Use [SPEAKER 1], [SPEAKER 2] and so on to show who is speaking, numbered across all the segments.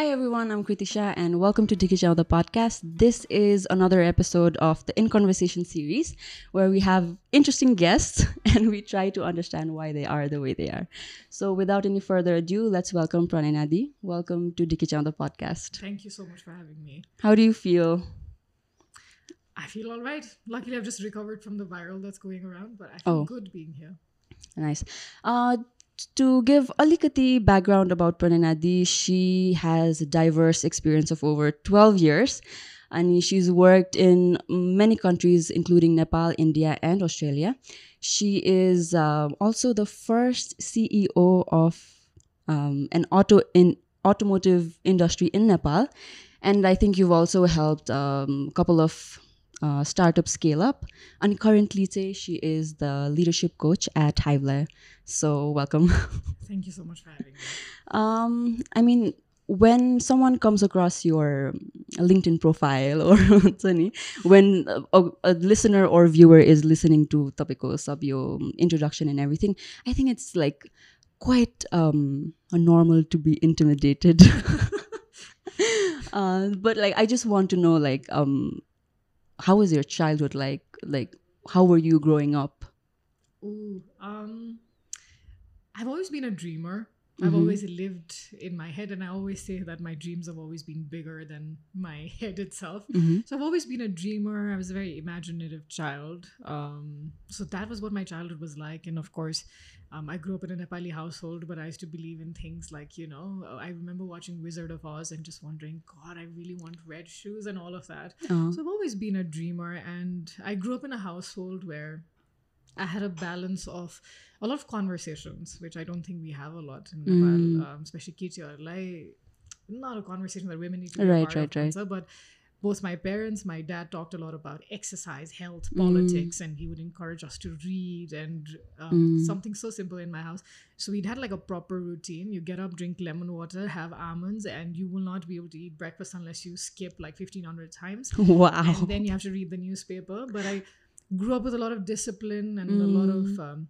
[SPEAKER 1] Hi everyone, I'm Kritisha and welcome to Dhikichyau the podcast. This is another episode of the In Conversation series where we have interesting guests and we try to understand why they are the way they are. So without any further ado, let's welcome Pranayna di. Welcome to Dhikichyau the podcast.
[SPEAKER 2] Thank you so much for having me.
[SPEAKER 1] How do you feel?
[SPEAKER 2] I feel all right. Luckily, I've just recovered from the viral that's going around, but I feel
[SPEAKER 1] Oh.
[SPEAKER 2] good being here.
[SPEAKER 1] Nice. Uh, to give Alikati background about Pranay she has a diverse experience of over 12 years and she's worked in many countries including Nepal, India and Australia. She is uh, also the first CEO of um, an auto in automotive industry in Nepal and I think you've also helped um, a couple of uh, startup scale up. And currently, she is the leadership coach at Hivele. So, welcome.
[SPEAKER 2] Thank you so much for having me.
[SPEAKER 1] Um, I mean, when someone comes across your LinkedIn profile or when a, a, listener or viewer is listening to Topico sub your introduction and everything, I think it's like quite um, normal to be intimidated. uh, but like, I just want to know, like, um, how was your childhood like? Like, how were you growing up?
[SPEAKER 2] Ooh, um, I've always been a dreamer. I've
[SPEAKER 1] Mhm.
[SPEAKER 2] always lived in my head, and I always say that my dreams have always been bigger than my head itself.
[SPEAKER 1] Mhm.
[SPEAKER 2] So I've always been a dreamer. I was a very imaginative child. Um, so that was what my childhood was like. And of course, um, I grew up in a Nepali household, but I used to believe in things like, you know, I remember watching Wizard of Oz and just wondering, God, I really want red shoes and all of that.
[SPEAKER 1] Uh,
[SPEAKER 2] So I've always been a dreamer. And I grew up in a household where I had a balance of a lot of conversations, which I don't think we have a lot in Nepal,
[SPEAKER 1] Mm.
[SPEAKER 2] um, especially. Like, not a conversation that women need to be
[SPEAKER 1] Right,
[SPEAKER 2] part
[SPEAKER 1] right,
[SPEAKER 2] of,
[SPEAKER 1] right.
[SPEAKER 2] But both my parents, my dad talked a lot about exercise, health,
[SPEAKER 1] Mm.
[SPEAKER 2] politics, and he would encourage us to read and um,
[SPEAKER 1] Mm.
[SPEAKER 2] something so simple in my house. So we'd had like a proper routine. You get up, drink lemon water, have almonds, and you will not be able to eat breakfast unless you skip like 1500 times
[SPEAKER 1] wow.
[SPEAKER 2] and then you have to read the newspaper. But I grew up with a lot of discipline and a lot of
[SPEAKER 1] Mm.
[SPEAKER 2] um,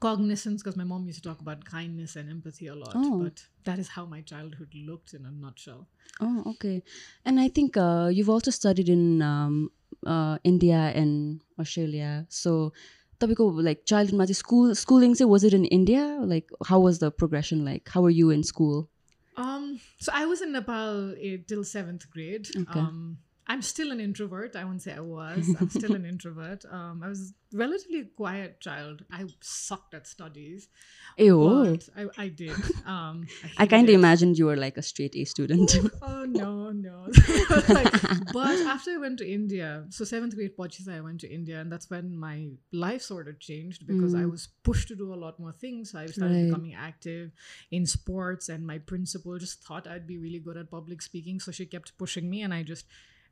[SPEAKER 2] cognizance because my mom used to talk about kindness and empathy a lot.
[SPEAKER 1] Oh.
[SPEAKER 2] But that is how my childhood looked in a nutshell.
[SPEAKER 1] Oh, okay. And I think uh, you've also studied in um, uh, India and Australia. So, तपाईँको like childhood चाहिँ school schooling चाहिँ was it in India? Like how was the progression like? How were you in school?
[SPEAKER 2] Um, so I was in Nepal eh, till seventh grade.
[SPEAKER 1] Okay.
[SPEAKER 2] Um, I'm still an introvert. I won't say I was. I'm still an introvert. Um, I was relatively a relatively quiet child. I sucked at studies.
[SPEAKER 1] Ew.
[SPEAKER 2] I, I did. Um,
[SPEAKER 1] I
[SPEAKER 2] hated
[SPEAKER 1] kind of imagined you were like a straight A student.
[SPEAKER 2] oh no, no. Like, but after I went to India, so seventh grade Pachisa, I went to India, and that's when my life sort of changed because I
[SPEAKER 1] Mm.
[SPEAKER 2] was pushed to do a lot more things. So I started
[SPEAKER 1] Right.
[SPEAKER 2] becoming active in sports, and my principal just thought I'd be really good at public speaking, so she kept pushing me, and I just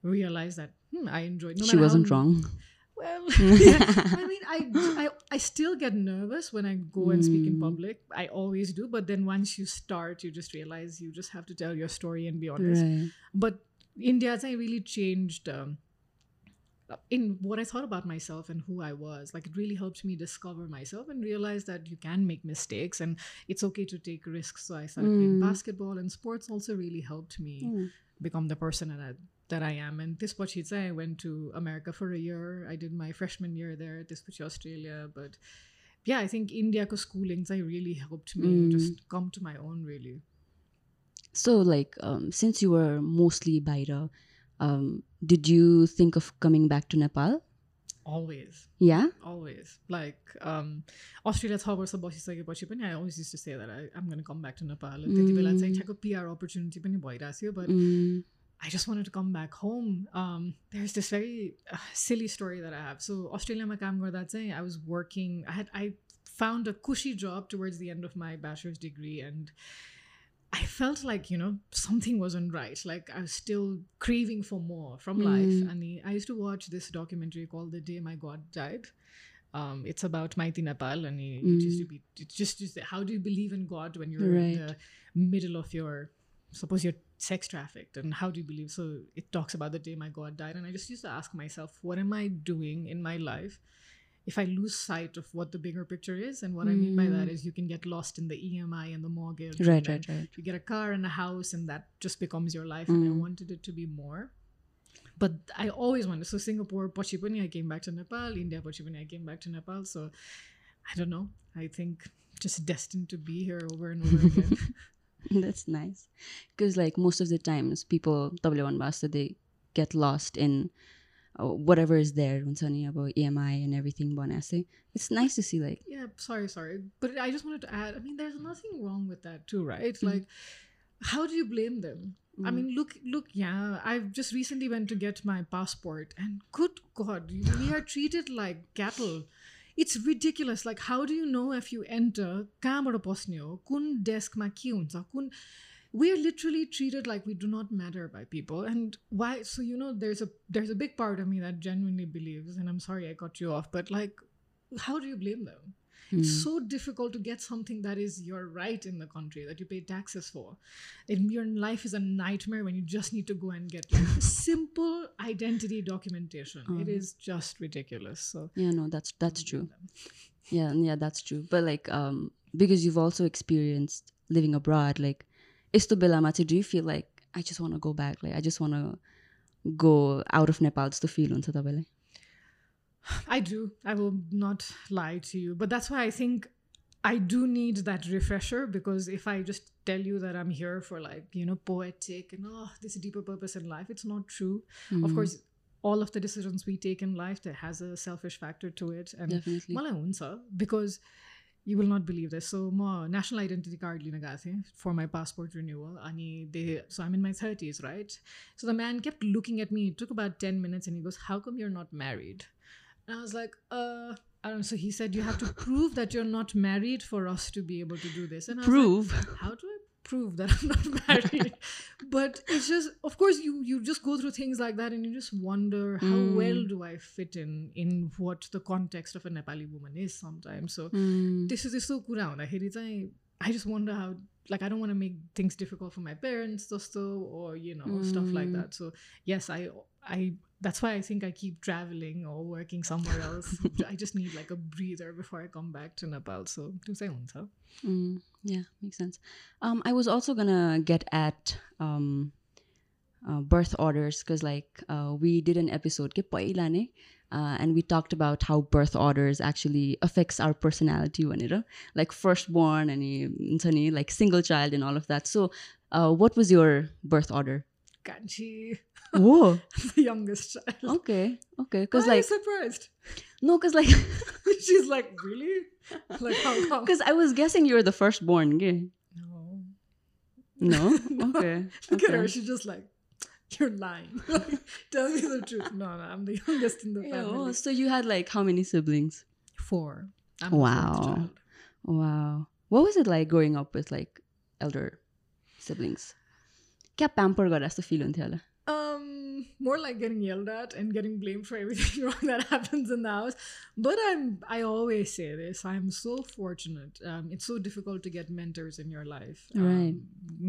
[SPEAKER 2] realized that hmm, I enjoyed. No
[SPEAKER 1] she wasn't
[SPEAKER 2] how-
[SPEAKER 1] wrong.
[SPEAKER 2] Well, yeah, I mean, I, I I still get nervous when I go and speak in
[SPEAKER 1] Mm.
[SPEAKER 2] public. I always do, but then once you start, you just realize you just have to tell your story and be honest
[SPEAKER 1] Right.
[SPEAKER 2] but India I really changed um, in what I thought about myself and who I was. Like it really helped me discover myself and realize that you can make mistakes and it's okay to take risks. So I started playing
[SPEAKER 1] Mm.
[SPEAKER 2] basketball and sports also really helped me
[SPEAKER 1] Mm.
[SPEAKER 2] Become the person that I, that I am. And this Pachitsa, I went to America for a year. I did my freshman year there, this Pachi Australia. But yeah, I think India schooling I really helped me
[SPEAKER 1] Mm.
[SPEAKER 2] just come to my own really.
[SPEAKER 1] So like um, since you were mostly Baira, um, did you think of coming back to Nepal?
[SPEAKER 2] Always.
[SPEAKER 1] Yeah.
[SPEAKER 2] always like um Australia छ वर्ष बसिसकेपछि पनि आई always used to say that I, I'm going to come back to Nepal त्यति बेला चाहिँ ठ्याक्क PR opportunity पनि भइरहेको थियो but
[SPEAKER 1] Mm.
[SPEAKER 2] I just wanted to come back home. Um, there's this very uh, silly story that I have. So Australiaमा काम गर्दा चाहिँ I was working. I had I found a cushy job towards the end of my bachelor's degree, and I felt like you know something wasn't right. Like I was still craving for more from life.
[SPEAKER 1] Mm.
[SPEAKER 2] And I used to watch this documentary called "The Day My God Died." Um, it's about Maiti Nepal, and it
[SPEAKER 1] Mm.
[SPEAKER 2] used to be it's just, just how do you believe in God when you're
[SPEAKER 1] Right.
[SPEAKER 2] in the middle of your suppose you're sex trafficked and how do you believe so it talks about the day my god died and i just used to ask myself what am i doing in my life if I lose sight of what the bigger picture is, and what I mean by that
[SPEAKER 1] Mm.
[SPEAKER 2] you can get lost in the EMI and the mortgage.
[SPEAKER 1] Right, right, right.
[SPEAKER 2] You get a car and a house, and that just becomes your life. And I
[SPEAKER 1] Mm.
[SPEAKER 2] wanted it to be more. But I always wanted. So Singapore, Pochipani, I came back to Nepal. India, Pochipani, I came back to Nepal. So I don't know. I think just destined to be here over and over again.
[SPEAKER 1] That's nice. Because, like, most of the times, people, they get lost in whatever is there. हुन्छ नि अब EMI and everything बनासे. It's nice to see, like,
[SPEAKER 2] yeah, sorry, sorry. But I just wanted to add. I mean, there's nothing wrong with that too, right?
[SPEAKER 1] Mhm.
[SPEAKER 2] Like, how do you blame them? I
[SPEAKER 1] mm,
[SPEAKER 2] mean, look, look, yeah. I've just recently went to get my passport, and good God, we are treated like cattle. It's ridiculous. Like, how do you know if you enter कहाँबाट पस्ने हो कुन डेस्कमा के हुन्छ कुन we are literally treated like we do not matter by people and why so you know there's a there's a big part of me that genuinely believes and i'm sorry i cut you off but like how do you blame them
[SPEAKER 1] mm,
[SPEAKER 2] it's so difficult to get something that is your right in the country that you pay taxes for. And your life is a nightmare when you just need to go and get like simple identity documentation. It
[SPEAKER 1] Uh-huh.
[SPEAKER 2] just ridiculous. So
[SPEAKER 1] yeah, no, that's that's true. Yeah, yeah, that's true. But like, um, because you've also experienced living abroad, like, is to do you feel like I just want to go back? Like I just want to go out of Nepal to feel on Satabele?
[SPEAKER 2] I do. I will not lie to you. But that's why I think I do need that refresher because if I just tell you that I'm here for like, you know, poetic and oh, this deeper purpose in life, it's not true.
[SPEAKER 1] Mm.
[SPEAKER 2] Of course, all of the decisions we take in life, there has a selfish factor to it. And
[SPEAKER 1] Definitely.
[SPEAKER 2] because you will not believe this. So ma national identity card lina gaathe for my passport renewal. Ani they so I'm in my 30s, right? So the man kept looking at me. It took about 10 minutes and he goes, "How come you're not married?" And I was like, "Uh, I don't. So he said, You have to prove that you're not married for us to be able to do this. And
[SPEAKER 1] prove.
[SPEAKER 2] How do I prove that I'm not married. but it's just, of course, you you just go through things like that, and you just wonder how well mm. do I fit in in what the context of a Nepali woman is sometimes. So
[SPEAKER 1] mm.
[SPEAKER 2] this is so kurang. I just wonder how like I don't want to make things difficult for my parents, dosto, or you know mm. stuff like
[SPEAKER 1] mm.
[SPEAKER 2] that. So yes, I I that's why I think I keep traveling or working somewhere else. I just need like a breather before I come back to Nepal. So त्यो चाहिँ हुन्छ.
[SPEAKER 1] mm, yeah, makes sense. Um, I was also gonna get at um, uh, birth orders because like uh, we did an episode के पहिला नै uh, and we talked about how birth orders actually affects our personality भनेर like firstborn and हुन्छ नि like single child and all of that. So, uh, what was your birth order?
[SPEAKER 2] Kanchi,
[SPEAKER 1] Whoa.
[SPEAKER 2] the youngest child.
[SPEAKER 1] Okay. Okay. Because
[SPEAKER 2] Why are you
[SPEAKER 1] like
[SPEAKER 2] surprised?
[SPEAKER 1] no, because like
[SPEAKER 2] She's like, really? Like how come?
[SPEAKER 1] because I was guessing you were the firstborn. Yeah.
[SPEAKER 2] No.
[SPEAKER 1] No.
[SPEAKER 2] No.
[SPEAKER 1] Okay.
[SPEAKER 2] Look at her. She's just like, you're lying. Like, Tell me the truth. No, no, I'm the youngest in the family.
[SPEAKER 1] so you had like how many siblings?
[SPEAKER 2] Four. I'm
[SPEAKER 1] Wow. Wow. What was it like growing up with like elder siblings? क्या pamper गरेर जस्तो feel हुन्थ्यो होला
[SPEAKER 2] Um, more like getting yelled at and getting blamed for everything wrong that happens in the house. But I'm I always say this. I'm so fortunate. Um, it's so difficult to get mentors in your life.
[SPEAKER 1] Right.
[SPEAKER 2] Um,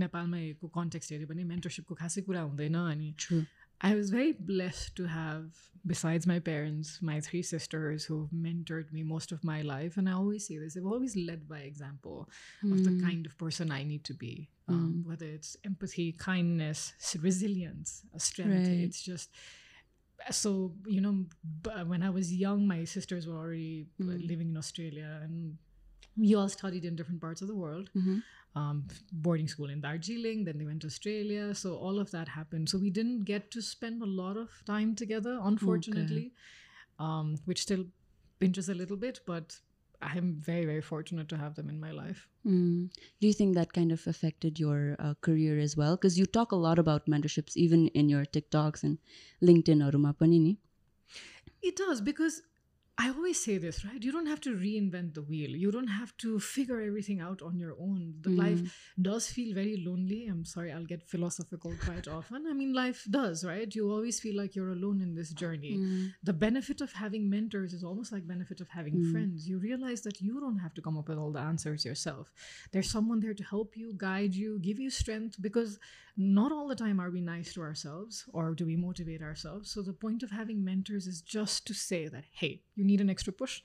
[SPEAKER 2] नेपालमा को context हेऱ्यो भने मेन्टरसिपको खासै कुरा हुँदैन अनि
[SPEAKER 1] True.
[SPEAKER 2] I was very blessed to have, besides my parents, my three sisters who've mentored me most of my life. And I always say this they've always led by example of the
[SPEAKER 1] Mm.
[SPEAKER 2] kind of person I need to be. Um,
[SPEAKER 1] Mm.
[SPEAKER 2] Whether it's empathy, kindness, resilience, uh, strength.
[SPEAKER 1] Right.
[SPEAKER 2] It's just. So, you know, when I was young, my sisters were already uh,
[SPEAKER 1] Mm.
[SPEAKER 2] living in Australia and we all studied in different parts of the world
[SPEAKER 1] Mhm.
[SPEAKER 2] um, boarding school in Darjeeling. Then they went to Australia. So all of that happened. So we didn't get to spend a lot of time together, unfortunately, um, which still pinches a little bit. But I'm very, very fortunate to have them in my life.
[SPEAKER 1] Mm. Do you think that kind of affected your uh, career as well? Because you talk a lot about mentorships, even in your TikToks and LinkedIn, Aruma Panini.
[SPEAKER 2] It does, because I always say this, right? You don't have to reinvent the wheel. You don't have to figure everything out on your own. The
[SPEAKER 1] Mm.
[SPEAKER 2] life does feel very lonely. I'm sorry, I'll get philosophical quite often. I mean, life does, right? You always feel like you're alone in this journey.
[SPEAKER 1] Mm.
[SPEAKER 2] the benefit of having mentors is almost like benefit of having
[SPEAKER 1] Mm.
[SPEAKER 2] friends you realize that you don't have to come up with all the answers yourself there's someone there to help you guide you give you strength because not all the time are we nice to ourselves or do we motivate ourselves so the point of having mentors is just to say that hey you need an extra push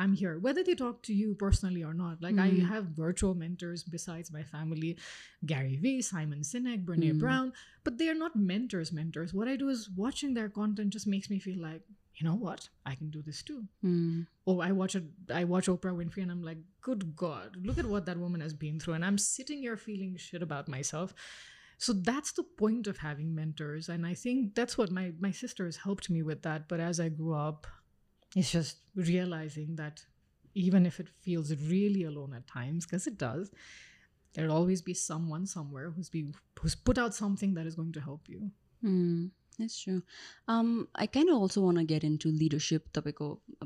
[SPEAKER 2] i'm here. Whether they talk to you personally or not like i
[SPEAKER 1] Mm.
[SPEAKER 2] have virtual mentors besides my family gary vee simon sinek brene
[SPEAKER 1] Mm.
[SPEAKER 2] brown but they are not mentors mentors. What i do is watching their content just makes me feel like you know what? I can do this too.
[SPEAKER 1] Mm.
[SPEAKER 2] oh i watch it i watch oprah winfrey and i'm like good god look at what that woman has been through. And i'm sitting here feeling shit about myself. So that's the point of having mentors. And i think that's what my my sisters helped me with that. But as i grew up it's just realizing that even if it feels really alone at times because it does there'll always be someone somewhere who's be who's put out something that is going to help you
[SPEAKER 1] Mm, that's true. Um, I kind of also want to get into leadership topic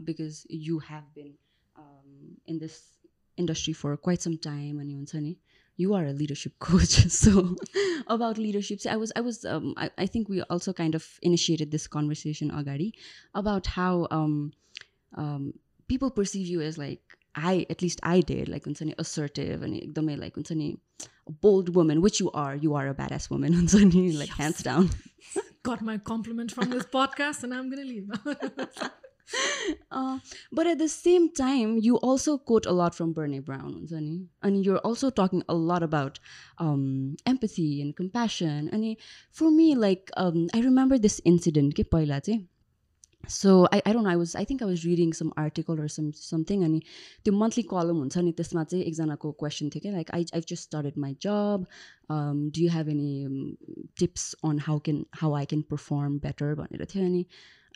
[SPEAKER 1] because you have been um, in this industry for quite some time and you you are a leadership coach so about leadership i was i was um, I, I think we also kind of initiated this conversation agadi about how um, um, people perceive you as like i at least i did like हुन्छ नि assertive and एकदमै like हुन्छ नि a bold woman which you are you are a badass woman हुन्छ नि like hands down
[SPEAKER 2] got my compliment from this podcast and i'm gonna leave
[SPEAKER 1] But at the same time you also quote uh from Brene Brown हुन्छ नि अनि you're also talking uh about empathy and compassion अनि for me like I remember this incident के पहिला चाहिँ so I I don't I was I think I was reading some article or some something अनि त्यो monthly कलम हुन्छ नि त्यसमा चाहिँ एकजनाको क्वेसन थियो क्या like I I just started my job do you have any tips on how can how I can perform better भनेर थियो अनि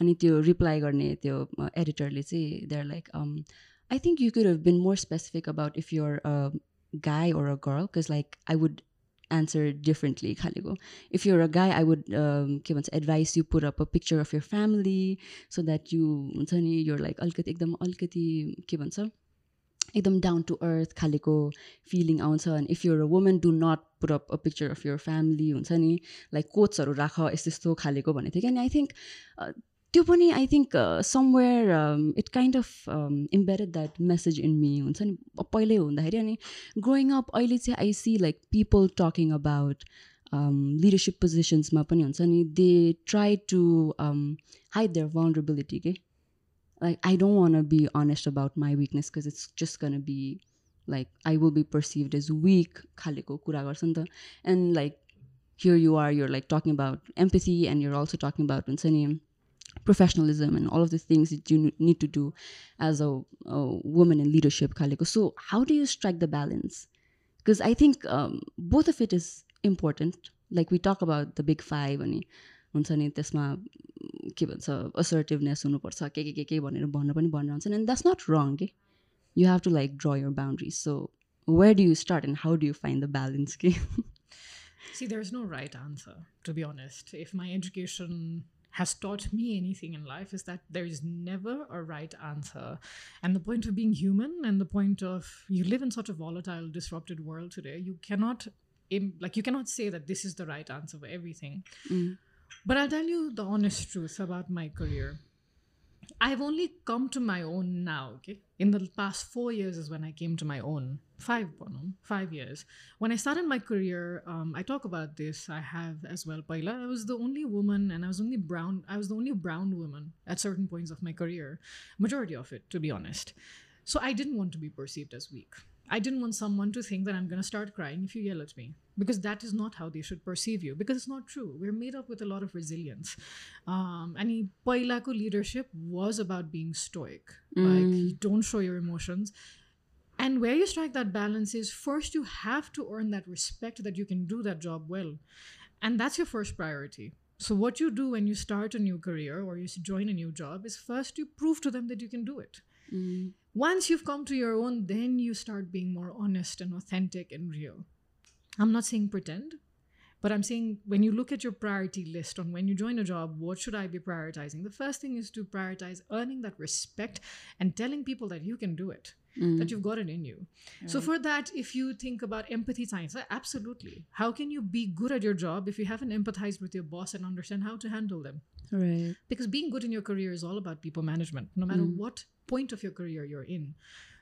[SPEAKER 1] अनि त्यो रिप्लाई गर्ने त्यो एडिटरले चाहिँ there like I think you could have been more specific about if you're uh guy or a girl because like I would answer differently खालेको। You're a guy I would um, के भन्छ advise you put up a picture of your family so that you हुन्छ नि you're like अलिकति एकदम अलिकति के भन्छ एकदम डाउन टु अर्थ खालेको फिलिङ आउँछ। अनि if you're a woman do not put up a picture of your family हुन्छ नि लाइक कोट्सहरू राख यस्तो यस्तो खालेको भनेको थियो। क्या अनि आई थिङ्क त्यो पनि I think somewhere it kind of embedded that message in me हुन्छ नि पहिल्यै हुँदाखेरि अनि ग्रोइङ अप अहिले चाहिँ I see like people talking about leadership पोजिसन्समा पनि हुन्छ नि they try to hide there vulnerability के like I don't want to be honest about my weakness because it's just gonna be like I will be perceived as weak खालेको कुरा गर्छ नि त and like here you are you're like talking about empathy and you're also talking about हुन्छ नि professionalism and all of the things that you need to do as a, a woman in leadership खालेको so how do you strike the balance because I think um, both of it is important like we talk about the big five अनि हुन्छ नि त्यसमा के भन्छ असर्टिभनेस हुनुपर्छ के के के के भनेर भन्न पनि भनिरहन्छ एन्ड द्याट्स नट रङ के यु have to like draw your boundaries so where do you start and how do you find the balance के
[SPEAKER 2] See, there's no right answer, to be honest. If my education has taught me anything in life, is that there is never a right answer. And the point of being human and the point of you live in such a volatile, disrupted world today, you cannot, like, you cannot say that this is the right answer for everything.
[SPEAKER 1] Mm.
[SPEAKER 2] But I'll tell you the honest truth about my career. I've only come to my own now, okay? In the past four years is when I came to my own. Five, five years. When I started my career, um, I talk about this. I have as well, Paila. I was the only woman, and I was only brown. I was the only brown woman at certain points of my career. Majority of it, to be honest. So I didn't want to be perceived as weak. I didn't want someone to think that I'm going to start crying if you yell at me because that is not how they should perceive you because it's not true. We're made up with a lot of resilience. Um, and Pailako leadership was about being stoic. Like, you don't show your emotions. And where you strike that balance is first you have to earn that respect that you can do that job well. And that's your first priority. So, what you do when you start a new career or you join a new job is first you prove to them that you can do it. Once you've come to your own, then you start being more honest and authentic and real. I'm not saying pretend, but I'm saying when you look at your priority list on when you join a job, what should I be prioritizing? The first thing is to prioritize earning that respect and telling people that you can do it, that you've got it in you. So, for that, if you think about empathy science, uh, absolutely. How can you be good at your job if you haven't empathized with your boss and understand how to handle them?
[SPEAKER 1] right
[SPEAKER 2] because being good in your career is all about people management no matter what point of your career you're in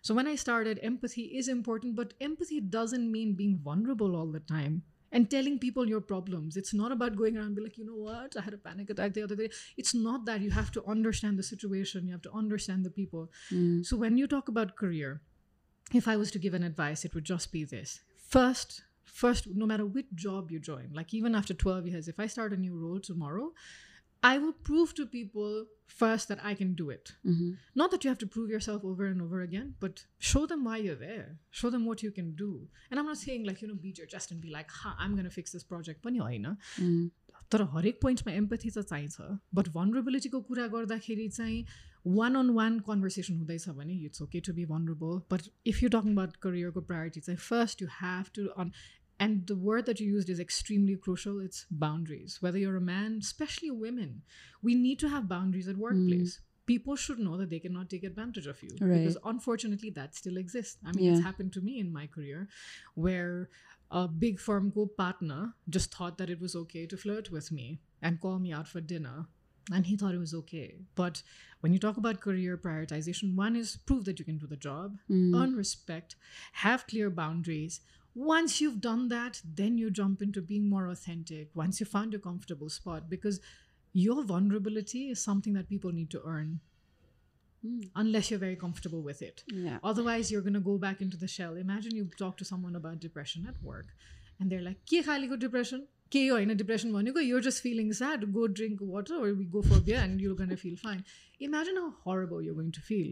[SPEAKER 2] so when i started empathy is important but empathy doesn't mean being vulnerable all the time and telling people your problems. It's not about going around and be like, you know what, I had a panic attack the other day. It's not that. You have to understand the situation. You have to understand the people.
[SPEAKER 1] Mm.
[SPEAKER 2] So when you talk about career, if I was to give an advice, it would just be this. First, first, no matter which job you join, like even after 12 years, if I start a new role tomorrow, I will prove to people first that I can do it.
[SPEAKER 1] Mhm.
[SPEAKER 2] Not that you have to prove yourself over and over again, but show them why you're there. Show them what you can do. And I'm not saying like, you know, beat your chest and be like, ha, I'm going to fix this project. पनि होइन
[SPEAKER 1] Mm.
[SPEAKER 2] तर हरेक पोइन्टमा empathy त चाहिन्छ but भनरेबिलिटीको कुरा गर्दाखेरि चाहिँ वान अन वान कन्भर्सेसन हुँदैछ भने it's okay to be vulnerable but if you talking about करियरको priority चाहिँ first you have to on and the word that you used is extremely crucial. It's boundaries. Whether you're a man, especially women, we need to have boundaries at mm. workplace. Mm. People should know that they cannot take advantage of you
[SPEAKER 1] right.
[SPEAKER 2] because unfortunately that still exists. I mean,
[SPEAKER 1] yeah.
[SPEAKER 2] it's happened to me in my career where a big firm co partner just thought that it was okay to flirt with me and call me out for dinner and he thought it was okay. But when you talk about career prioritization, one is prove that you can do the job,
[SPEAKER 1] mm.
[SPEAKER 2] earn respect, have clear boundaries, once you've done that then you jump into being more authentic once you found your comfortable spot because your vulnerability is something that people need to earn
[SPEAKER 1] Mm.
[SPEAKER 2] unless you're very comfortable with it
[SPEAKER 1] Yeah.
[SPEAKER 2] otherwise you're going to go back into the shell imagine you talk to someone about depression at work and they're like के खालीको depression के हो होइन depression भनेको you're just feeling sad go drink water or we go for beer and you're going to feel fine imagine how horrible you're going to feel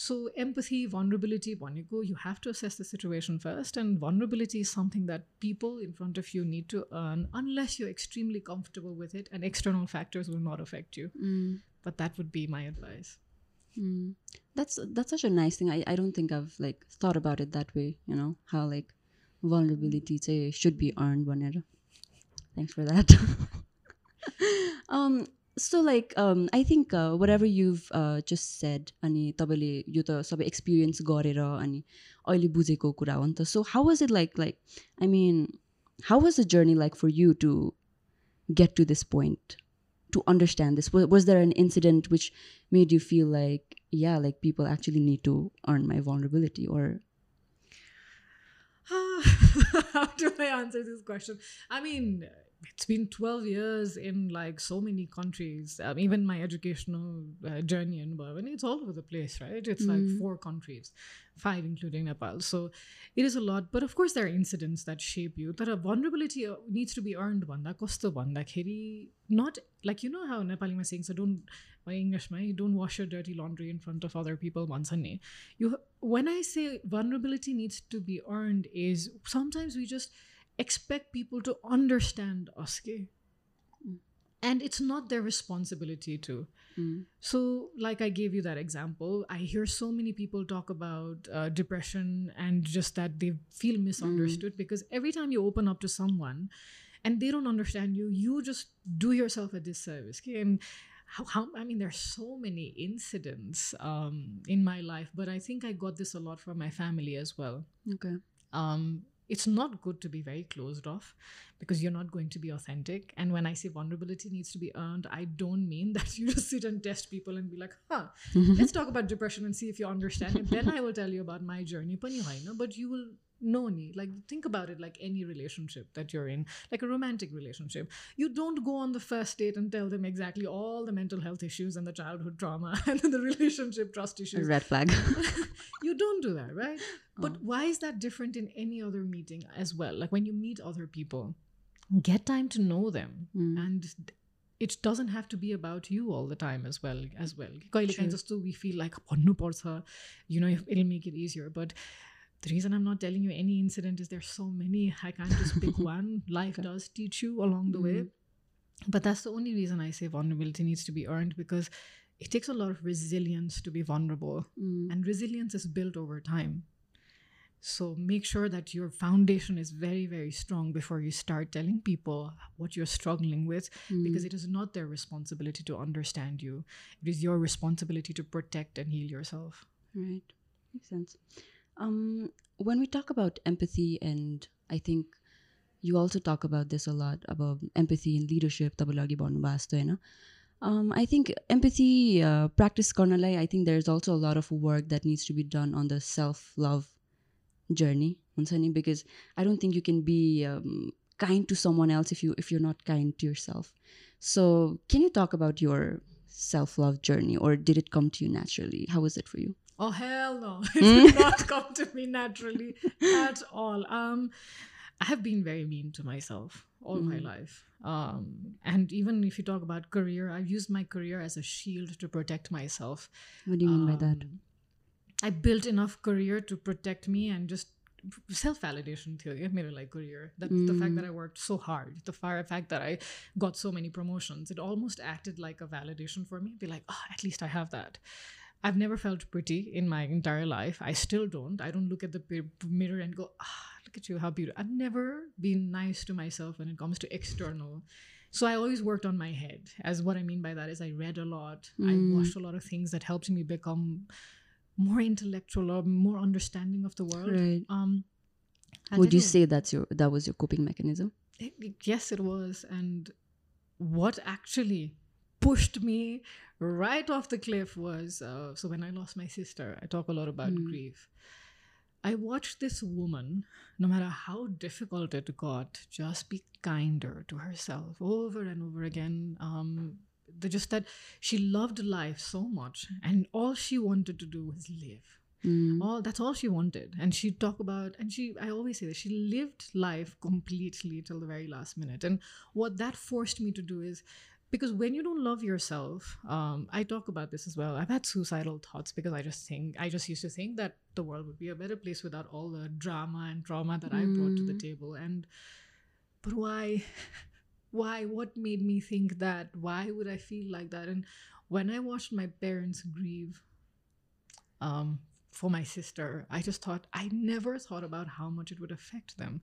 [SPEAKER 2] so empathy vulnerability भनेको you have to assess the situation first and vulnerability is something that people in front of you need to earn unless you're extremely comfortable with it and external factors will not affect you
[SPEAKER 1] Mm.
[SPEAKER 2] but that would be my advice
[SPEAKER 1] Mm. That's that's such a nice thing. I, I don't think I've like thought about it that way. You know how like vulnerability say should be earned whenever. Thanks for that. um. So like um I think uh, whatever you've uh, just said अनि तपाईँले यो त सबै experience गरेर अनि अहिले बुझेको कुरा हो नि त so how was it like like I मिन how was the journey like for you to get to this point to understand this was, was there an incident which made you feel like yeah like people actually need to earn my vulnerability or
[SPEAKER 2] How do I answer this question? I mean, it's been 12 years in like so many countries. Um, even my educational uh, journey in Bhavan, it's all over the place, right? It's like
[SPEAKER 1] Mm.
[SPEAKER 2] four countries, five including Nepal. So it is a lot. But of course, there are incidents that shape you. That a vulnerability uh, needs to be earned. Bhanda kasto bhandakheri, Not like, you know how Nepali saying, so don't, my English, my, don't wash your dirty laundry in front of other people. Once a you when I say vulnerability needs to be earned, is sometimes we just expect people to understand?
[SPEAKER 1] Mm.
[SPEAKER 2] and it's not their responsibility to.
[SPEAKER 1] Mm.
[SPEAKER 2] So, like I gave you that example, I hear so many people talk about uh, depression and just that they feel misunderstood because every time you open up to someone and they don't understand you, you just do yourself a disservice. okay? And how, how I mean, there's so many incidents um, in my life, but I think I got this a lot from my family as well.
[SPEAKER 1] okay
[SPEAKER 2] Um, it's not good to be very closed off because you're not going to be authentic. And when I say vulnerability needs to be earned, I don't mean that you just sit and test people and be like, huh, mm-hmm. let's talk about depression and see if you understand it. Then I will tell you about my journey. But you will no need. Like think about it like any relationship that you're in like a romantic relationship. You don't go on the first date and tell them exactly all the mental health issues and the childhood trauma and the relationship trust issues.
[SPEAKER 1] red flag.
[SPEAKER 2] You don't do that right?
[SPEAKER 1] Oh.
[SPEAKER 2] but why is that different in any other meeting as well? Like when you meet other people get time to know them
[SPEAKER 1] mm.
[SPEAKER 2] and it doesn't have to be about you all the time as well as well. We feel like you know it'll make it easier but the reason I'm not telling you any incident is there's so many I can't just pick one life
[SPEAKER 1] Okay.
[SPEAKER 2] does teach you along the way
[SPEAKER 1] Mhm.
[SPEAKER 2] but that's the only reason I say vulnerability needs to be earned because it takes a lot of resilience to be vulnerable
[SPEAKER 1] Mm.
[SPEAKER 2] and resilience is built over time so make sure that your foundation is very very strong before you start telling people what you're struggling with because
[SPEAKER 1] Mm.
[SPEAKER 2] it is not their responsibility to understand you it is your responsibility to protect and heal yourself
[SPEAKER 1] Right. Makes sense. Um, when we talk about empathy, and I think you also talk about this a lot about empathy and leadership. Um, I think empathy uh, practice garnalai, I think there's also a lot of work that needs to be done on the self love journey, because I don't think you can be um, kind to someone else if you if you're not kind to yourself. So, can you talk about your self love journey, or did it come to you naturally? How was it for you?
[SPEAKER 2] Oh hell no! It did not come to me naturally at all. Um, I have been very mean to myself all my
[SPEAKER 1] Mm.
[SPEAKER 2] life. Um, and even if you talk about career, I've used my career as a shield to protect myself.
[SPEAKER 1] what do you mean by that
[SPEAKER 2] Um, I built enough career to protect me and just self validation theory. I made it like career. That the fact
[SPEAKER 1] Mm.
[SPEAKER 2] that I worked so hard, the fact that I got so many promotions, it almost acted like a validation for me. Be like, oh, at least I have that. I've never felt pretty in my entire life. I still don't. I don't look at the mirror and go, ah, look at you, how beautiful. I've never been nice to myself when it comes to external. So I always worked on my head. As what I mean by that is I read a lot. I
[SPEAKER 1] Mm.
[SPEAKER 2] watched a lot of things that helped me become more intellectual or more understanding of the world.
[SPEAKER 1] right
[SPEAKER 2] Um,
[SPEAKER 1] would you say that's your that was your coping mechanism
[SPEAKER 2] it- it- yes, it was. And what actually pushed me right off the cliff was uh, so when I lost my sister, I talk a lot about
[SPEAKER 1] Mm.
[SPEAKER 2] grief. I watched this woman, no matter how difficult it got, just be kinder to herself over and over again. Um, the, just that she loved life so much, and all she wanted to do was live
[SPEAKER 1] Mm.
[SPEAKER 2] all that's all she wanted and she'd talk about and she i always say that she lived life completely till the very last minute and what that forced me to do is because when you don't love yourself um, i talk about this as well. I've had suicidal thoughts because i just think i just used to think that the world would be a better place without all the drama and trauma that i brought to the
[SPEAKER 1] Mm.
[SPEAKER 2] table. And but why why what made me think that? Why would i feel like that? And when i watched my parents grieve um, for my sister i just thought i never thought about how much it would affect them.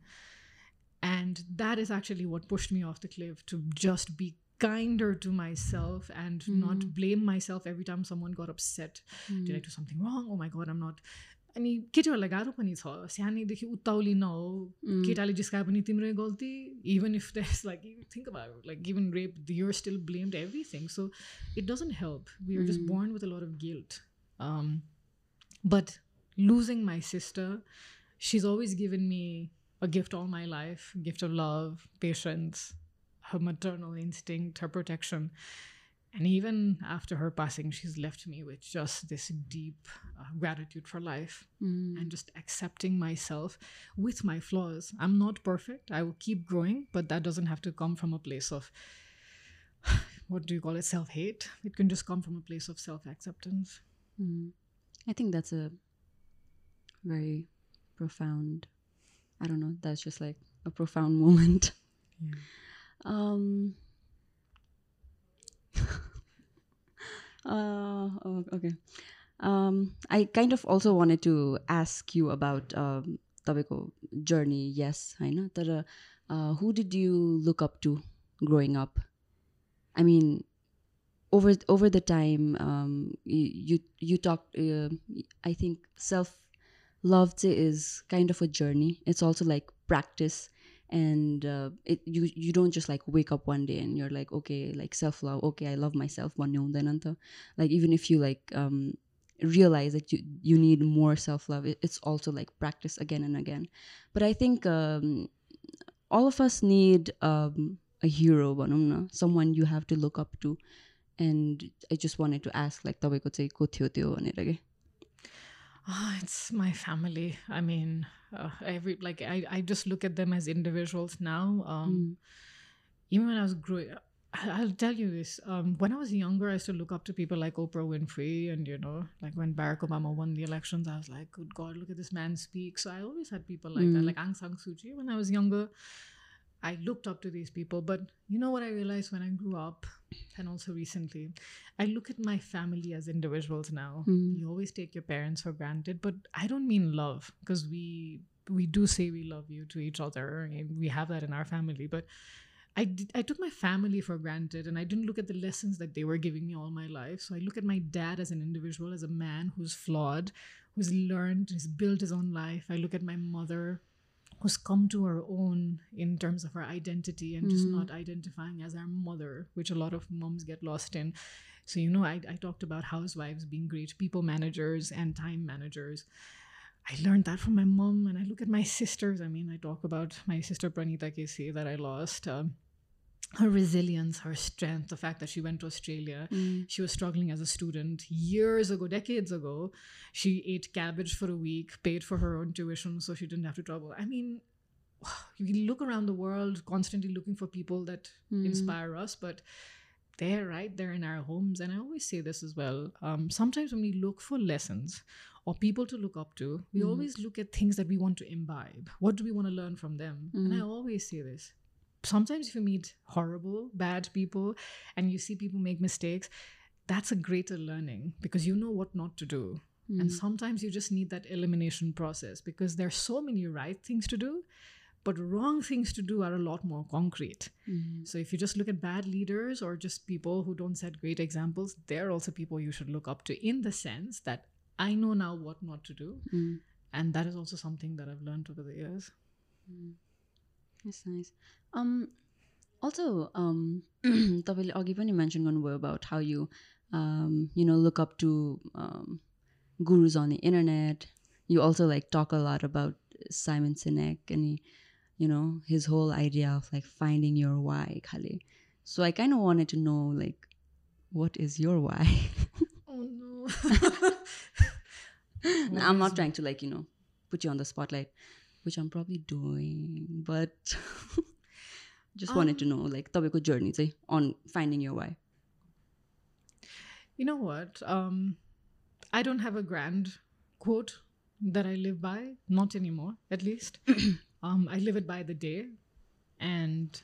[SPEAKER 2] And that is actually what pushed me off the cliff to just be kinder to myself and not
[SPEAKER 1] Mm.
[SPEAKER 2] blame myself every time someone got upset did I
[SPEAKER 1] Mm.
[SPEAKER 2] do something wrong? Oh my god, I'm not. अनि केटीहरूलाई गाह्रो पनि छ सानैदेखि उत्ताउली नहो
[SPEAKER 1] Mm.
[SPEAKER 2] केटाले जिस्काए पनि तिम्रै गल्ती even if there's like you think about it, like even rape you're still blamed everything so it doesn't help we are just
[SPEAKER 1] Mm.
[SPEAKER 2] born with a lot of guilt um, but losing my sister she's always given me a gift all my life gift of love patience her maternal instinct her protection and even after her passing she's left me with just this deep uh, gratitude for life
[SPEAKER 1] Mm.
[SPEAKER 2] and just accepting myself with my flaws. I'm not perfect. I will keep growing, but that doesn't have to come from a place of what do you call it? Self hate. It can just come from a place of self acceptance.
[SPEAKER 1] Mm. I think that's a very profound. I don't know. That's just like a profound moment.
[SPEAKER 2] Yeah.
[SPEAKER 1] Um. uh, oh, okay. Um, I kind of also wanted to ask you about um, तपाईँको journey. Yes, होइन तर uh, who did you look up to growing up? I mean, over over the time, um, you you, you talked. Uh, I think self love is kind of a journey. It's also like practice and uh, it you you don't just like wake up one day and you're like okay like self love okay I love myself one day like even if you like um realize that you you need more self love it, it's also like practice again and again but I think um all of us need um a hero भनौँ न someone you have to look up to and I just wanted to ask like तपाईँको चाहिँ को थियो त्यो भनेर के
[SPEAKER 2] Ah, it's my family. I mean, uh, every like I, I just look at them as individuals now. Um,
[SPEAKER 1] Mm.
[SPEAKER 2] even when I was growing I'll tell you this. Um, when I was younger, I used to look up to people like Oprah Winfrey, and you know, like when Barack Obama won the elections, I was like, "Good God, look at this man speak." So I always had people like that,
[SPEAKER 1] Mm.
[SPEAKER 2] like Aung San Suu Kyi. When I was younger, I looked up to these people. But you know what I realized when I grew up, and also recently, I look at my family as individuals now.
[SPEAKER 1] Mm.
[SPEAKER 2] You always take your parents for granted, but I don't mean love because we we do say we love you to each other, and we have that in our family, but. I, did, I took my family for granted and I didn't look at the lessons that they were giving me all my life. So I look at my dad as an individual, as a man who's flawed, who's learned, who's built his own life. I look at my mother who's come to her own in terms of her identity and just
[SPEAKER 1] Mhm.
[SPEAKER 2] not identifying as our mother, which a lot of moms get lost in. So, you know, I, I talked about housewives being great people managers and time managers. I learned that from my mom, and I look at my sisters. I mean, I talk about my sister Pranita KC that I lost. Um, her resilience, her strength, the fact that she went to Australia.
[SPEAKER 1] Mm.
[SPEAKER 2] She was struggling as a student years ago, decades ago. She ate cabbage for a week, paid for her own tuition so she didn't have to travel. I mean, you look around the world constantly looking for people that
[SPEAKER 1] Mm.
[SPEAKER 2] inspire us, but they're right there in our homes. And I always say this as well. Um, sometimes when we look for lessons or people to look up to, we
[SPEAKER 1] Mhm.
[SPEAKER 2] always look at things that we want to imbibe. What do we want to learn from them? And I
[SPEAKER 1] Mhm.
[SPEAKER 2] always say this. Sometimes if you meet horrible, bad people and you see people make mistakes, that's a greater learning because you know what not to do. And
[SPEAKER 1] Mm.
[SPEAKER 2] sometimes you just need that elimination process because there's so many right things to do, but wrong things to do are a lot more concrete.
[SPEAKER 1] Mm.
[SPEAKER 2] So if you just look at bad leaders or just people who don't set great examples, they're also people you should look up to in the sense that I know now what not to do.
[SPEAKER 1] Mm.
[SPEAKER 2] And that is also something that I've learned over the years.
[SPEAKER 1] Mm. That's nice. Um, also, um, तपाईँले अघि पनि mention गर्नुभयो about how you, um, you know, look up to um, gurus on the internet. You also like talk a lot about Simon Sinek and, you know, his whole idea of like finding your why, Khali. So I kind of wanted to know like, what is your why?
[SPEAKER 2] Oh no.
[SPEAKER 1] No, I'm not trying to like, you know, put you on the spotlight, which I'm probably doing, but just wanted to
[SPEAKER 2] Um,
[SPEAKER 1] know like तपाईँको journey चाहिँ on finding your why.
[SPEAKER 2] You know what? Um, I don't have a grand quote that I live by, not anymore, at least. um, I live it by the day, and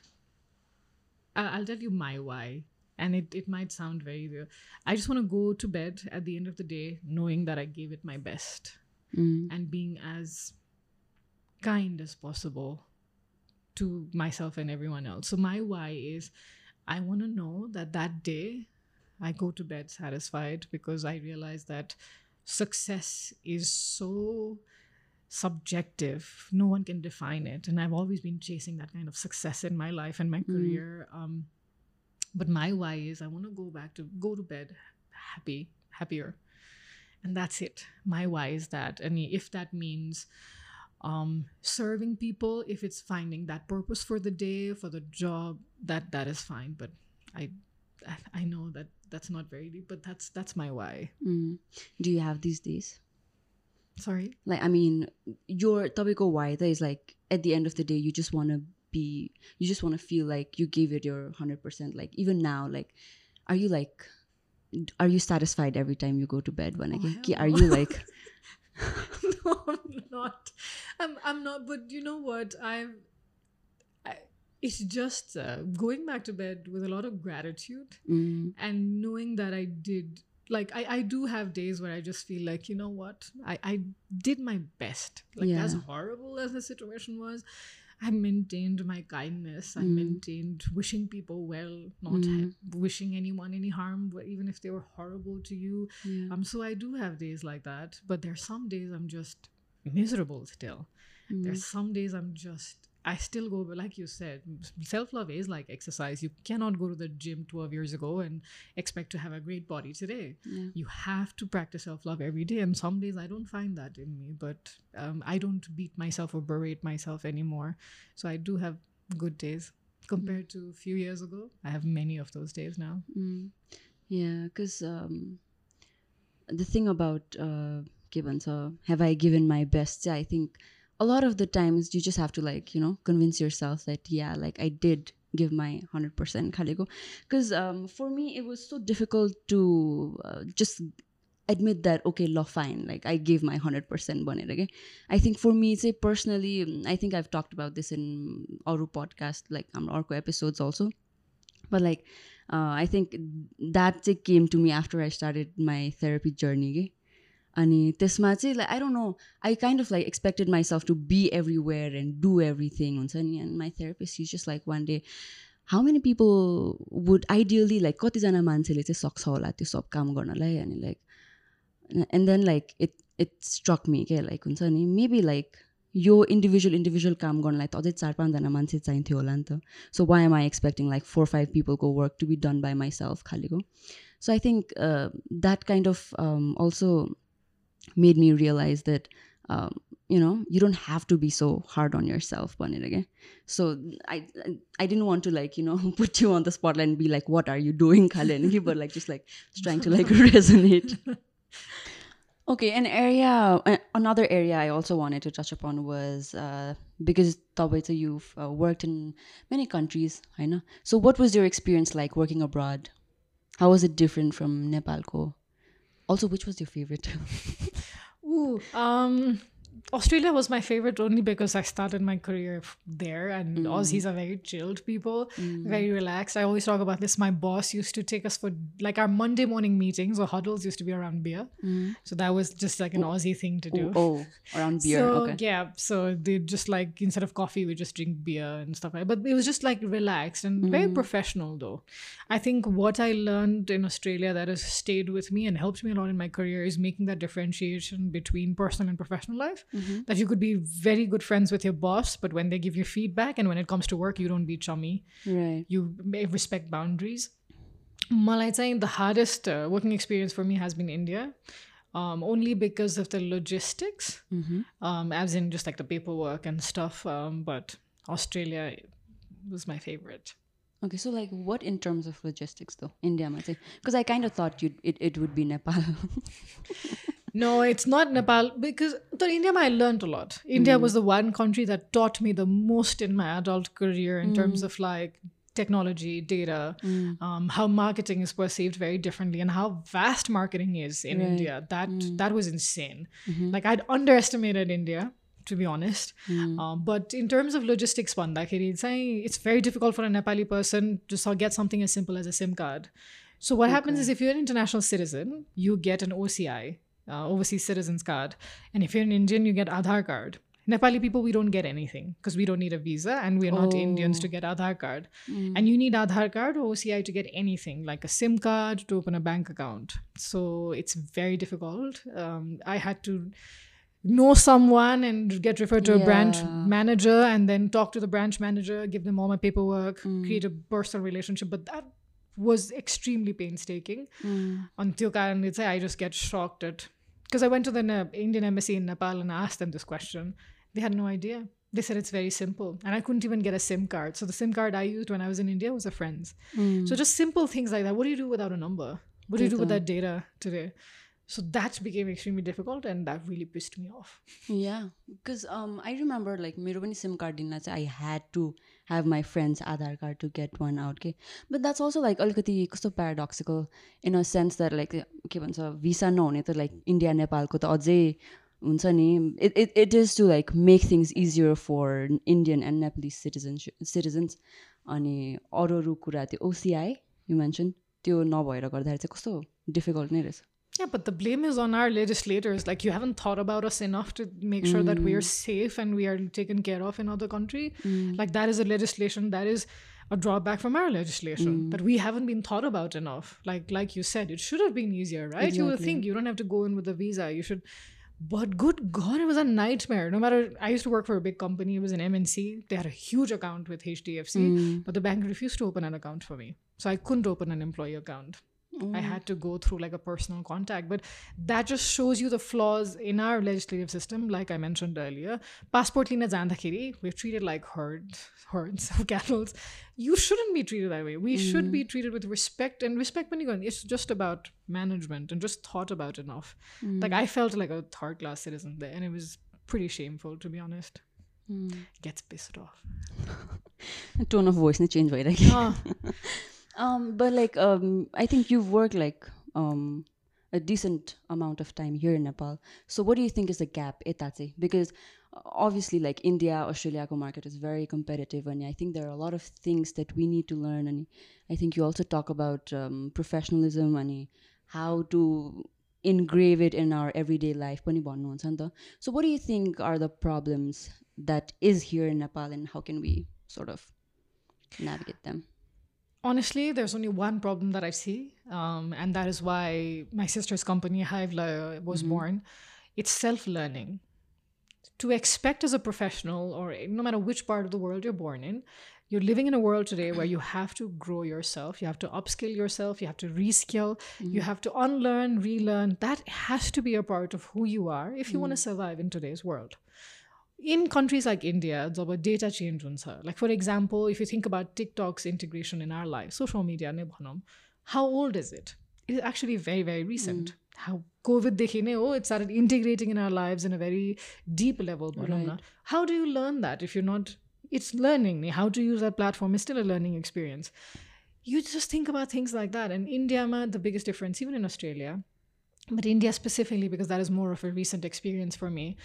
[SPEAKER 2] I- I'll tell you my why. And it, it might sound very weird. I just want to go to bed at the end of the day knowing that I gave it my best
[SPEAKER 1] Mm.
[SPEAKER 2] and being as kind as possible to myself and everyone else. So my why is I want to know that that day I go to bed satisfied because I realize that success is so subjective. No one can define it, and I've always been chasing that kind of success in my life and my
[SPEAKER 1] Mm.
[SPEAKER 2] career. Um, but my why is I want to go back to go to bed happy, happier and that's it my why is that and if that means um, serving people if it's finding that purpose for the day for the job that that is fine but i i know that that's not very deep but that's that's my why.
[SPEAKER 1] Mm. do you have these days?
[SPEAKER 2] Sorry?
[SPEAKER 1] Like i mean your topic why there is like at the end of the day you just want to be you just want to feel like you gave it your 100% like even now like are you like are you satisfied every time you go to bed when
[SPEAKER 2] oh, again
[SPEAKER 1] are you like
[SPEAKER 2] no i'm not i'm i'm not but you know what i've I, it's just uh, going back to bed with a lot of gratitude
[SPEAKER 1] mm,
[SPEAKER 2] and knowing that I did like I, I do have days where I just feel like, you know what, I, I did my best. Like as horrible as the situation was, I maintained my kindness. I
[SPEAKER 1] Mm.
[SPEAKER 2] maintained wishing people well, not
[SPEAKER 1] Mm.
[SPEAKER 2] wishing anyone any harm, but even if they were horrible to you.
[SPEAKER 1] yeah.
[SPEAKER 2] Um, so I do have days like that, but there's some days I'm just miserable still.
[SPEAKER 1] Mm.
[SPEAKER 2] There's some days I'm just I still go, but like you said, self love is like exercise. You cannot go to the gym 12 years ago and expect to have a great body today.
[SPEAKER 1] yeah.
[SPEAKER 2] You have to practice self love every day. And some days I don't find that in me, but um, I don't beat myself or berate myself anymore. So I do have good days compared to a few years ago. I have many of those days now.
[SPEAKER 1] Mm. Yeah, because um, the thing about uh, given so have I given my best? I think a lot of the times you just have to like you know convince yourself that yeah, like I did give my hundred percent Kaliko. Because um, for me it was so difficult to uh, just admit that okay law fine like i gave my 100% bonnet okay i think for me say personally um, i think i've talked about this in our podcast like um, our episodes also but like uh, i think that चाहिँ came to me after i started my therapy journey के अनि त्यसमा चाहिँ like i don't know. I kind of like expected myself to be everywhere and do everything हुन्छ नि and my therapist he's just like one day how many people would ideally like कतिजना मान्छेले चाहिँ सक्छ होला त्यो सब काम गर्नलाई अनि like and then like it it struck me क्या लाइक हुन्छ नि मेबी लाइक यो इन्डिभिजुअल इन्डिभिजुअल काम गर्नलाई त अझै चार पाँचजना मान्छे चाहिन्थ्यो होला नि त so why am I expecting like four five पिपलको work to be done by myself खालिको so I think that kind of also made me realize that um, you know you don't have to be so hard on yourself Banirage. so i i didn't want to like you know put you on the spotlight and be like what are you doing kalengi but like just like trying to like resonate. Okay an area another area i also wanted to touch upon was uh, because so you've uh, worked in many countries i know. So what was your experience like working abroad? How was it different from nepal also which was your favorite?
[SPEAKER 2] Ooh, um, Australia was my favorite only because I started my career there, and
[SPEAKER 1] Mm.
[SPEAKER 2] Aussies are very chilled people, very relaxed. I always talk about this. My boss used to take us for like our Monday morning meetings or huddles used to be around beer, so that was just like an Aussie thing to do.
[SPEAKER 1] oh, around beer.
[SPEAKER 2] So
[SPEAKER 1] okay.
[SPEAKER 2] yeah, so they just like instead of coffee, we just drink beer and stuff like. that. But it was just like relaxed and
[SPEAKER 1] Mm.
[SPEAKER 2] very professional, though. I think what I learned in Australia that has stayed with me and helped me a lot in my career is making that differentiation between personal and professional life.
[SPEAKER 1] Mm-hmm.
[SPEAKER 2] That you could be very good friends with your boss, but when they give you feedback and when it comes to work, you don't be chummy.
[SPEAKER 1] Right.
[SPEAKER 2] You may respect boundaries. Malai saying the hardest uh, working experience for me has been India. Um, only because of the logistics, um, as in just like the paperwork and stuff. Um, but Australia was my favorite.
[SPEAKER 1] Okay, so like what in terms of logistics though? India might say. Because I kind of thought you'd, it, it would be Nepal.
[SPEAKER 2] No, it's not Nepal because the India I learned a lot. India mm-hmm. was the one country that taught me the most in my adult career in terms mm. of like technology, data, mm. um, how marketing is perceived very differently, and how vast marketing is in
[SPEAKER 1] Right.
[SPEAKER 2] India. That mm. that was insane. Mm-hmm. Like I'd underestimated India to be honest. Mm. Uh, but in terms of logistics, it's very difficult for a Nepali person to get something as simple as a SIM card. So what okay. happens is if you're an international citizen, you get an OCI, uh, overseas citizens card, and if you're an Indian, you get Aadhaar card. Nepali people, we don't get anything because we don't need a visa and we're oh. not Indians to get Aadhaar card. Mm. And you need Aadhaar card or OCI to get anything, like a SIM card to open a bank account. So it's very difficult. Um, I had to know someone and get referred to a branch manager and then talk to the branch manager, give them all my paperwork, mm. create a personal relationship. But that was extremely painstaking. Mm. Until karanle चाहिँ I just get shocked at because I went to the Ne- Indian embassy in Nepal and asked them this question. They had no idea. They said it's very simple. And I couldn't even get a SIM card. So the SIM card I used when I was in India was a friend's. Mm. So just simple things like that. What do you do without a number? What do you do with that data today? so that became extremely difficult and that really pissed me off.
[SPEAKER 1] Yeah because um, i remember like मेरो पनि SIM card दिनमा चाहिँ I had to have my friends Aadhaar card to get one out के but that's also like अलिकति कस्तो paradoxical in a sense that like के भन्छ visa नहुने त लाइक इन्डिया नेपालको त अझै हुन्छ नि। It it it is to like make things easier for Indian and Nepali citizenship citizens अनि अरू अरू कुरा त्यो ओसिआई यु मेन्सन त्यो नभएर गर्दाखेरि चाहिँ कस्तो डिफिकल्ट नै रहेछ।
[SPEAKER 2] Yeah, but the blame is on our legislators. Like you haven't thought about us enough to make sure that we are mm. safe and we are taken care of in other country. Mm. Like that is a legislation that is a drawback from our legislation mm. that we haven't been thought about enough. Like like you said, it should have been easier, right? You would think you don't have to go in with a visa. You should. But good God, it was a nightmare. No matter, I used to work for a big company. It was an MNC. They had a huge account with HDFC, but the bank refused to open an account for me. So I couldn't open an employee account. I had to go through like a personal contact. But that just shows you the flaws in our legislative system, like I mentioned earlier. Passport lina jandakiri, we're treated like herd, herds of cattle. You shouldn't be treated that way. We should be treated with respect and respect when you go. It's just about management and just thought about enough. Like I felt like a third class citizen there, and it was pretty shameful to be honest. Gets pissed off.
[SPEAKER 1] Tone of voice नै change भइरहेको
[SPEAKER 2] Ah.
[SPEAKER 1] um, but like, um, I think you've worked like um, a decent amount of time here in Nepal. So what do you think is the gap, Etazi? Because uh, obviously, like India, Australia market is very competitive, and I think there are a lot of things that we need to learn. And I think you also talk about um, professionalism and how to engrave it in our everyday life. So what do you think are the problems that is here in Nepal, and how can we sort of navigate them?
[SPEAKER 2] Honestly, there's only one problem that I see, um, and that is why my sister's company, Hivela, was mm-hmm. born. It's self learning. To expect as a professional, or no matter which part of the world you're born in, you're living in a world today where you have to grow yourself. You have to upskill yourself. You have to reskill. Mm-hmm. You have to unlearn relearn. That has to be a part of who you are if you want to mm-hmm. survive in today's world in countries like India, जब data change हुन्छ like for example, if you think about TikTok's integration in our life, social media नै भनौँ, how old is it? It is actually very very recent. How COVID देखि नै हो, it started integrating in our lives in a very deep level. भनौँ न. How do you learn that if you're not? It's learning. How to use that platform is still a learning experience. You just think about things like that. And India, ma, the biggest difference, even in Australia, but India specifically, because that is more of a recent experience for me,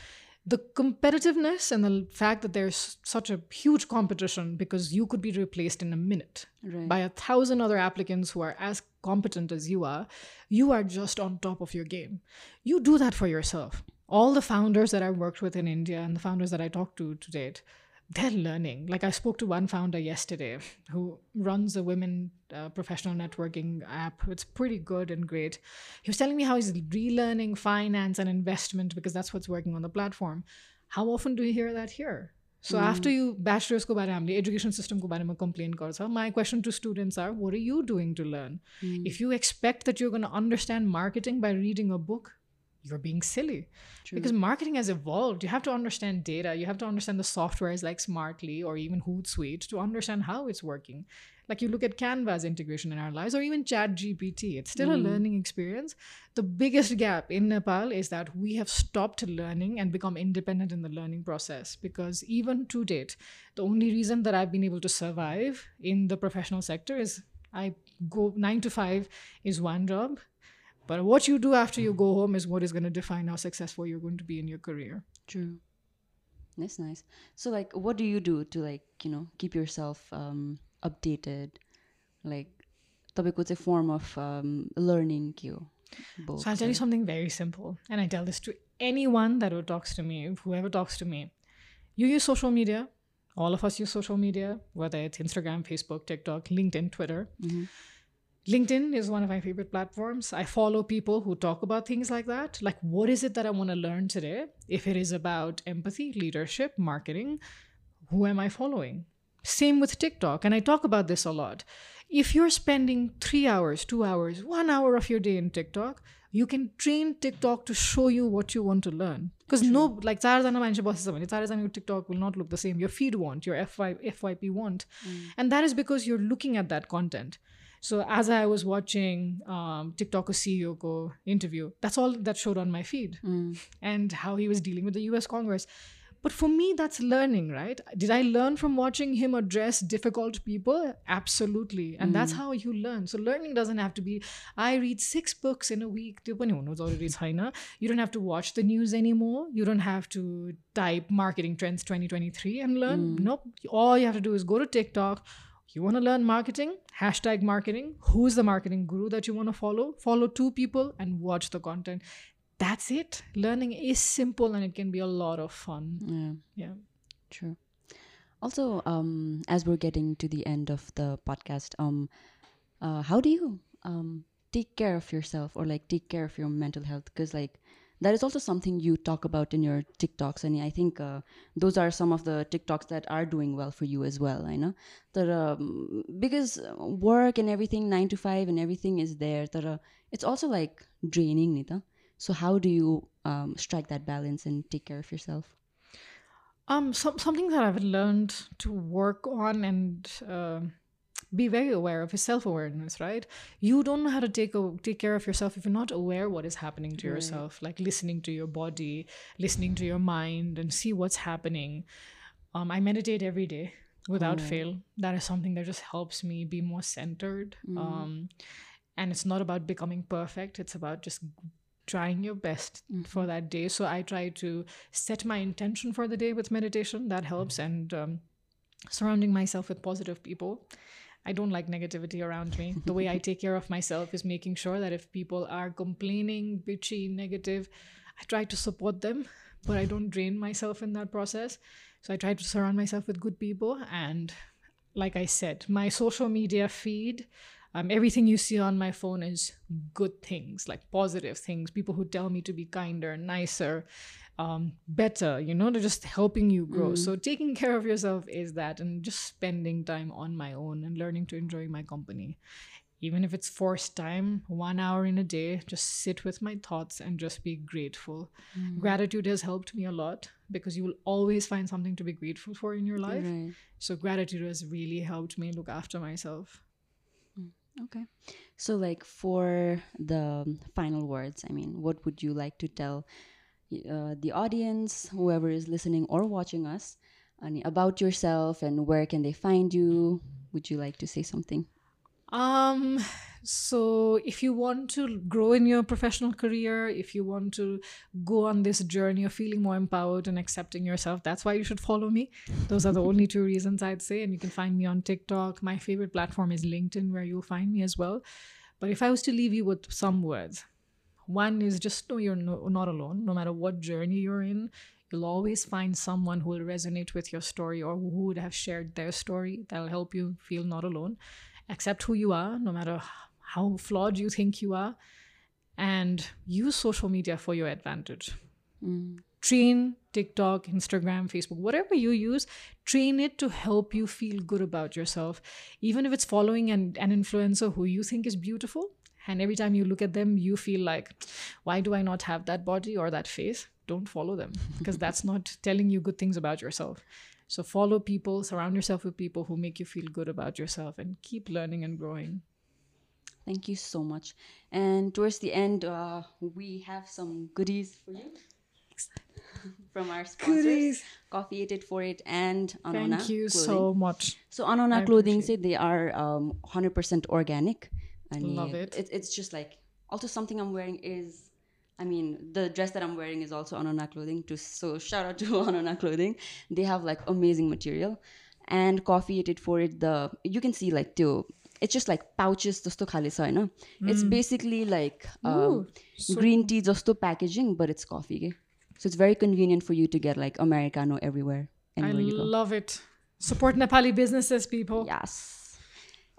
[SPEAKER 2] the competitiveness and the fact that there's such a huge competition because you could be replaced in a minute
[SPEAKER 1] Right.
[SPEAKER 2] by a thousand other applicants who are as competent as you are, you are just on top of your game. You do that for yourself. All the founders that I've worked with in India and the founders that I talked to to date, they're learning. Like I spoke to one founder yesterday who runs a women uh, professional networking app. It's pretty good and great. He was telling me how he's relearning finance and investment because that's what's working on the platform. How often do you hear that here? So after you bachelor's ko bare हामीले education system ko bare complain गर्छ, my question to students are, what are you doing to learn? If you expect that you're going to understand marketing by reading a book, you're being silly because marketing has evolved. You have to understand data. You have to understand the softwares like Smartly or even Hootsuite to understand how it's working. Like you look at Canva's integration in our lives or even Chat GPT. It's still a mm-hmm. learning experience. The biggest gap in Nepal is that we have stopped learning and become independent in the learning process because even to date, the only reason that I've been able to survive in the professional sector is I go nine to five is one job but what you do after you go home is what is going to define how successful you're going to be in your career.
[SPEAKER 1] True. That's nice. So, like, what do you do to, like, you know, keep yourself um, updated? Like, तपाईँको चाहिँ form of um, learning के हो?
[SPEAKER 2] So I'll tell you something very simple, and I tell this to anyone that who talks to me, whoever talks to me. You use social media. All of us use social media, whether it's Instagram, Facebook, TikTok, LinkedIn, Twitter. LinkedIn is one of my favorite platforms. I follow people who talk about things like that. Like, what is it that I want to learn today? If it is about empathy, leadership, marketing, who am I following? Same with TikTok. And I talk about this a lot. If you're spending three hours, two hours, one hour of your day in TikTok, you can train TikTok to show you what you want to learn. Because no, like Tarazana Mancha Bosses, your TikTok will not look the same. Your feed won't, your FY, FYP won't. Mm. And that is because you're looking at that content. So as I was watching um, TikToker CEO go interview, that's all that showed on my feed, mm. and how he was dealing with the U.S. Congress. But for me, that's learning, right? Did I learn from watching him address difficult people? Absolutely. And mm. that's how you learn. So learning doesn't have to be, I read six books in a week. Anyone knows already China. You don't have to watch the news anymore. You don't have to type marketing trends 2023 and learn. Mm. Nope. All you have to do is go to TikTok, you want to learn marketing? Hashtag marketing. Who's the marketing guru that you want to follow? Follow two people and watch the content. That's it. Learning is simple and it can be a lot of fun.
[SPEAKER 1] Yeah.
[SPEAKER 2] Yeah.
[SPEAKER 1] True. Also, um, as we're getting to the end of the podcast, um, uh, how do you um, take care of yourself or like take care of your mental health? Because like that is also something you talk about in your TikToks, and I think uh, those are some of the TikToks that are doing well for you as well. I know that um, because work and everything, nine to five and everything is there. That uh, it's also like draining, Nita. So how do you um, strike that balance and take care of yourself?
[SPEAKER 2] Um, some, something that I've learned to work on and uh, be very aware of is self awareness. Right? You don't know how to take a, take care of yourself if you're not aware what is happening to yourself. Like listening to your body, listening to your mind, and see what's happening. Um, I meditate every day without fail. That is something that just helps me be more centered. Um, and it's not about becoming perfect. It's about just trying your best for that day. So I try to set my intention for the day with meditation. That helps. And um, surrounding myself with positive people. I don't like negativity around me. The way I take care of myself is making sure that if people are complaining, bitchy, negative, I try to support them, but I don't drain myself in that process. So I try to surround myself with good people. And like I said, my social media feed, Um, everything you see on my phone is good things, like positive things, people who tell me to be kinder, nicer, um, better, you know, they're just helping you grow. Mm. So taking care of yourself is that, and just spending time on my own and learning to enjoy my company. Even if it's forced time, one hour in a day, just sit with my thoughts and just be grateful. Mm. Gratitude has helped me a lot because you will always find something to be grateful for in your life.
[SPEAKER 1] Right.
[SPEAKER 2] So gratitude has really helped me look after myself. Mm.
[SPEAKER 1] Okay. So, like, for the final words, I mean, what would you like to tell uh, the audience, whoever is listening or watching us, ani, about yourself and where can they find you? Would you like to say something?
[SPEAKER 2] Um, so if you want to grow in your professional career, if you want to go on this journey of feeling more empowered and accepting yourself, that's why you should follow me. Those are the only two reasons I'd say. And you can find me on TikTok. My favorite platform is LinkedIn, where you'll find me as well. But if I was to leave you with some words, one is just know you're no, not alone. No matter what journey you're in, you'll always find someone who will resonate with your story or who would have shared their story that'll help you feel not alone. Accept who you are, no matter how flawed you think you are, and use social media for your advantage. Mm. Train TikTok, Instagram, Facebook, whatever you use, train it to help you feel good about yourself. Even if it's following an, an influencer who you think is beautiful, and every time you look at them, you feel like, why do I not have that body or that face? Don't follow them because that's not telling you good things about yourself. So follow people, surround yourself with people who make you feel good about yourself, and keep learning and growing.
[SPEAKER 1] Thank you so much. And towards the end, uh, we have some goodies for you from our sponsors,
[SPEAKER 2] Goodies.
[SPEAKER 1] Coffee 8848 and Anona
[SPEAKER 2] Thank you
[SPEAKER 1] Clothing.
[SPEAKER 2] so much.
[SPEAKER 1] So Anona
[SPEAKER 2] I
[SPEAKER 1] Clothing say they are um, 100% organic. I
[SPEAKER 2] Love it.
[SPEAKER 1] it. It's just like also something I'm wearing is. I mean, the dress that I'm wearing is also Anona Clothing. So shout out to Anona Clothing. They have like amazing material, and coffee it for it. The you can see like too. It's just like pouches just to khalisa, know, It's mm. basically like um,
[SPEAKER 2] Ooh,
[SPEAKER 1] green tea just to packaging, but it's coffee. So it's very convenient for you to get like Americano everywhere.
[SPEAKER 2] I
[SPEAKER 1] you go.
[SPEAKER 2] love it. Support Nepali businesses, people.
[SPEAKER 1] Yes.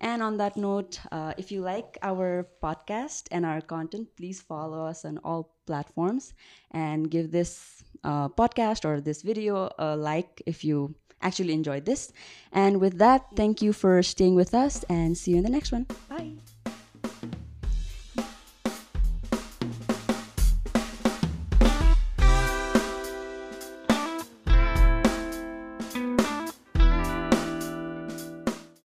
[SPEAKER 1] And on that note, uh, if you like our podcast and our content, please follow us on all platforms and give this uh, podcast or this video a like if you actually enjoyed this. And with that, thank you for staying with us and see you in the next one. Bye.